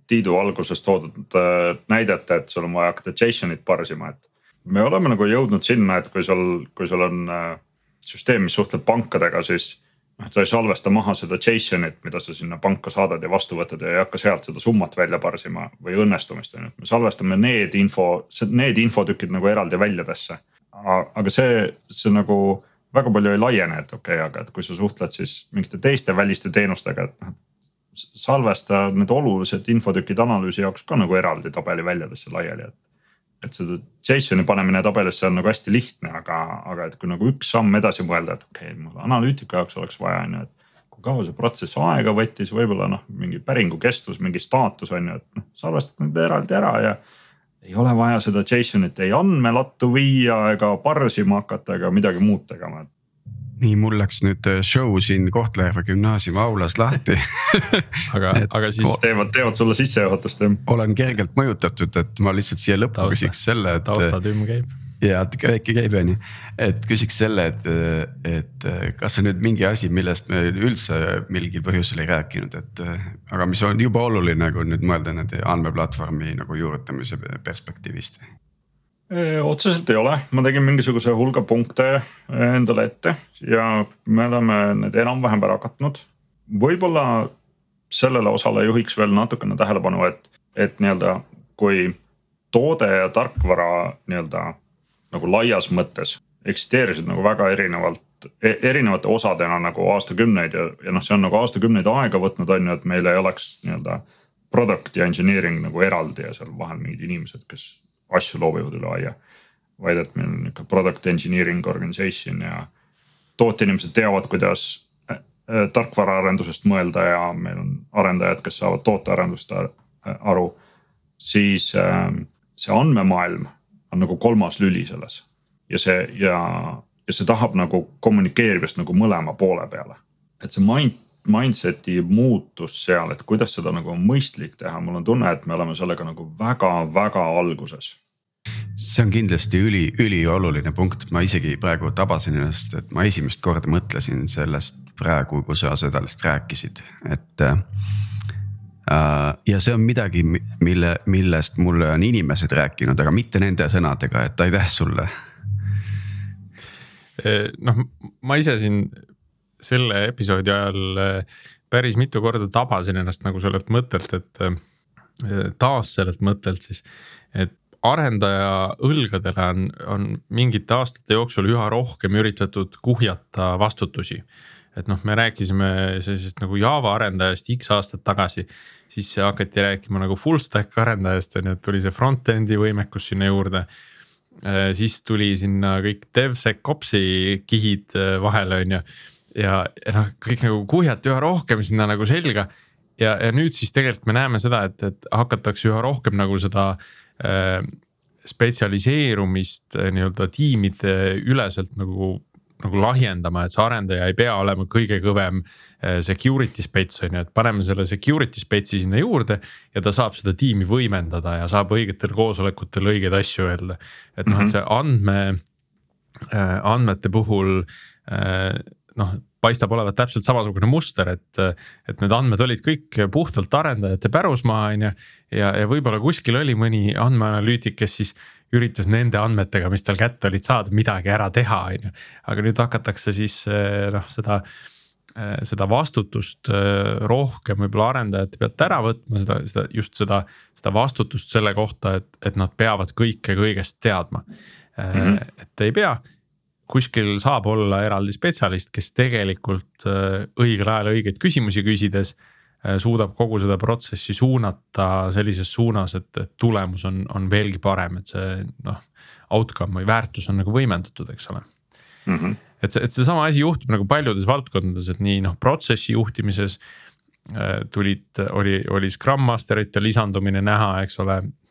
Tiidu alguses toodud äh, näidet, et sul on vaja JSON-it parsima, et. me oleme nagu jõudnud sinna, et kui sul, kui sul on äh, süsteem, mis suhtleb pankadega, siis sa ei salvesta maha seda JSON-it, mida sa sinna panka saadad ja vastu võtad ja ei hakka sealt seda summat välja parsima või õnnestumist on ju, et me salvestame need info, need infotükid nagu eraldi väljadesse. aga see, see nagu väga palju ei laiene, et okei okay,, aga et kui sa suhtled siis mingite teiste väliste teenustega, et noh. salvesta need olulised infotükid analüüsi jaoks ka nagu eraldi tabeli väljadesse laiali, et et seda JSON-i panemine tabelisse on nagu hästi lihtne, aga, aga et kui nagu üks samm edasi mõelda, et okei okay,, mul analüütika jaoks oleks vaja, on ju, et. kui kaua see protsess aega võttis, võib-olla noh, mingi päringu kestus, mingi staatus on ju, et noh, salvestad need eraldi ära ja. ei ole vaja seda JSON-it ei andmelattu viia ega parsima hakata ega midagi muud tegema, et nii, mul läks nüüd äh, show siin Kohtla-Järve gümnaasiumi aulas lahti aga aga siis. teevad, teevad sulle sissejuhatust jah? olen kergelt mõjutatud, et ma lihtsalt siia lõppu Tausta. küsiks selle, et. taustatümm käib. ja väike käib on ju, et küsiks selle, et, et kas on nüüd mingi asi, millest me üldse mingil põhjusel ei rääkinud, et. aga mis on juba oluline, kui nüüd mõelda nende andmeplatvormi nagu juurutamise perspektiivist otseselt ei ole, ma tegin mingisuguse hulga punkte endale ette ja me oleme need enam-vähem ära katnud. võib-olla sellele osale juhiks veel natukene tähelepanu, et, et nii-öelda kui toode ja tarkvara nii-öelda nagu laias mõttes eksisteerisid nagu väga erinevalt e, erinevate osadena nagu aastakümneid ja, ja noh, see on nagu aastakümneid aega võtnud, on ju, et meil ei oleks nii-öelda. Product ja engineering nagu eraldi ja seal vahel mingid inimesed, kes asju loobivad üle aia. vaid et meil on nihuke product engineering organization ja tooteinimesed teavad, kuidas äh, äh, tarkvaraarendusest mõelda ja meil on arendajad, kes saavad tootearendust äh, aru. siis see andmemaailm on nagu kolmas lüli selles ja see ja, ja see tahab nagu kommunikeerimist nagu mõlema poole peale. et see mind, mindset'i muutus seal, et kuidas seda nagu on mõistlik teha, mul on tunne, et me oleme sellega nagu väga-väga alguses see on kindlasti üli, ülioluline punkt, ma isegi praegu tabasin ennast, et ma esimest korda mõtlesin sellest praegu, kui sa sellest rääkisid, et äh,. ja see on midagi, mille, millest mulle on inimesed rääkinud, aga mitte nende sõnadega, et aitäh sulle. noh, ma ise siin selle episoodi ajal äh, päris mitu korda tabasin ennast nagu sellelt mõttelt, et äh, taas sellelt mõttelt siis, et arendaja õlgadele on, on mingite aastate jooksul üha rohkem üritatud kuhjata vastutusi. et noh, me rääkisime sellisest nagu Java arendajast X aastat tagasi, siis hakati rääkima nagu full stack arendajast on ju, et tuli see front-end'i võimekus sinna juurde siis tuli sinna kõik DevSecOps'i kihid vahele, on ju ja, ja noh, kõik nagu kuhjati üha rohkem sinna nagu selga. ja, ja nüüd siis tegelikult me näeme seda, et, et hakatakse üha rohkem nagu seda äh, spetsialiseerumist äh, nii-öelda tiimide üleselt nagu, nagu lahjendama, et see arendaja ei pea olema kõige kõvem äh, security spets on ju, et paneme selle security spetsi sinna juurde. ja ta saab seda tiimi võimendada ja saab õigetel koosolekutel õigeid asju öelda, et noh, et mhm. see andme, äh, andmete puhul noh, paistab olevat täpselt samasugune muster, et, et need andmed olid kõik puhtalt arendajate pärusmaa, on ju. ja, ja võib-olla kuskil oli mõni andmeanalüütik, kes siis üritas nende andmetega, mis tal kätte olid saada, midagi ära teha, on ju. aga nüüd hakatakse siis noh, seda, seda vastutust rohkem võib-olla arendajate pealt ära võtma, seda, seda just seda, seda vastutust selle kohta, et, et nad peavad kõike kõigest teadma mm. -hmm. et ei pea kuskil saab olla eraldi spetsialist, kes tegelikult äh, õigel ajal õigeid küsimusi küsides suudab kogu seda protsessi suunata sellises suunas, et, et tulemus on, on veelgi parem, et see noh. Outcome või väärtus on nagu võimendatud, eks ole mm. -hmm. et see, et seesama asi juhtub nagu paljudes valdkondades, et nii noh, protsessi juhtimises äh, tulid, oli, oli Scrum Masterite lisandumine näha, eks ole Äh,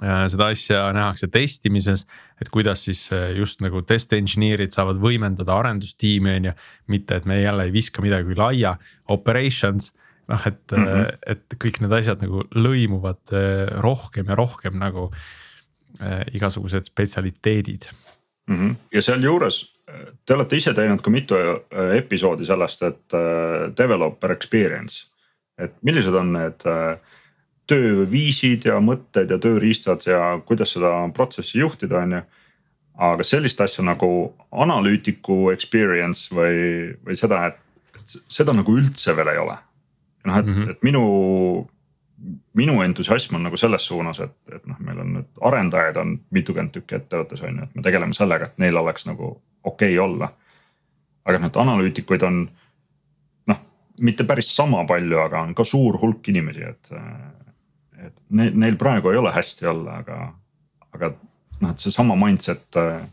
seda asja nähakse testimises, et kuidas siis äh, just nagu test engineer'id saavad võimendada arendustiimi, on ju. mitte, et me jälle ei viska midagi üle aia, operations noh, et mm, -hmm. et kõik need asjad nagu lõimuvad rohkem ja rohkem nagu äh, igasugused spetsialiteedid mm. -hmm. ja sealjuures te olete ise teinud ka mitu episoodi sellest, et developer experience, et millised on need äh, tööviisid ja mõtted ja tööriistad ja kuidas seda protsessi juhtida, on ju. aga sellist asja nagu analüütiku experience või, või seda, et seda nagu üldse veel ei ole. noh, et mm, -hmm. et minu, minu entusiasm on nagu selles suunas, et, et noh, meil on nüüd arendajaid on mitukümmend tükki ettevõttes on ju, et me tegeleme sellega, et neil oleks nagu okei okay olla. aga noh, et analüütikuid on noh, mitte päris sama palju, aga on ka suur hulk inimesi, et et neil, neil praegu ei ole hästi olla, aga, aga noh, et seesama mindset äh,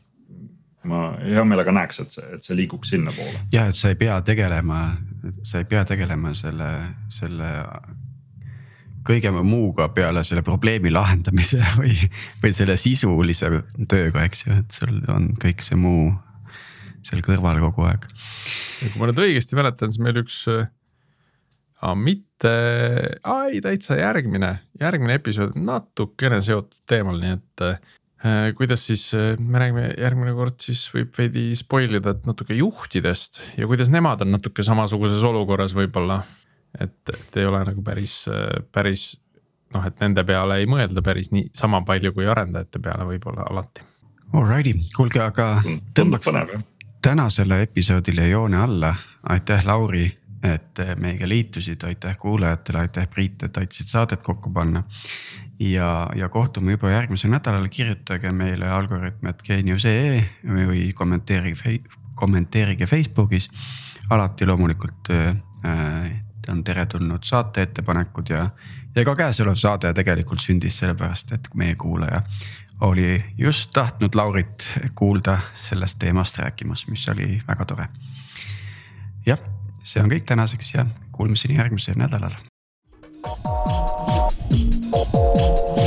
ma hea meelega näeks, et see, et see liiguks sinnapoole. ja et sa ei pea tegelema, sa ei pea tegelema selle, selle kõige muuga peale selle probleemi lahendamise või, või selle sisulise tööga, eks ju, et sul on kõik see muu seal kõrval kogu aeg. kui ma nüüd õigesti mäletan, siis meil üks aga mitte, ei täitsa järgmine, järgmine episood natukene seotud teemal, nii et äh, kuidas siis äh, me räägime järgmine kord, siis võib veidi spoil ida, et natuke juhtidest ja kuidas nemad on natuke samasuguses olukorras võib-olla. et, et ei ole nagu päris, äh, päris noh, et nende peale ei mõelda päris nii sama palju kui arendajate peale võib-olla alati. Alrighty, kuulge, aga tõmbaks tänasele episoodile joone alla, aitäh, Lauri et eh, meiega liitusid, aitäh kuulajatele, aitäh Priit, et aitasid saadet kokku panna. ja, ja kohtume juba järgmisel nädalal, kirjutage meile algoritm.geenius.ee või kommenteerige, kommenteerige Facebookis. alati loomulikult äh, on teretulnud saate ettepanekud ja, ja ka käesolev saade tegelikult sündis sellepärast, et meie kuulaja oli just tahtnud Laurit kuulda sellest teemast rääkimas, mis oli väga tore. jah see on kõik tänaseks ja kuulmiseni järgmisel nädalal. thank you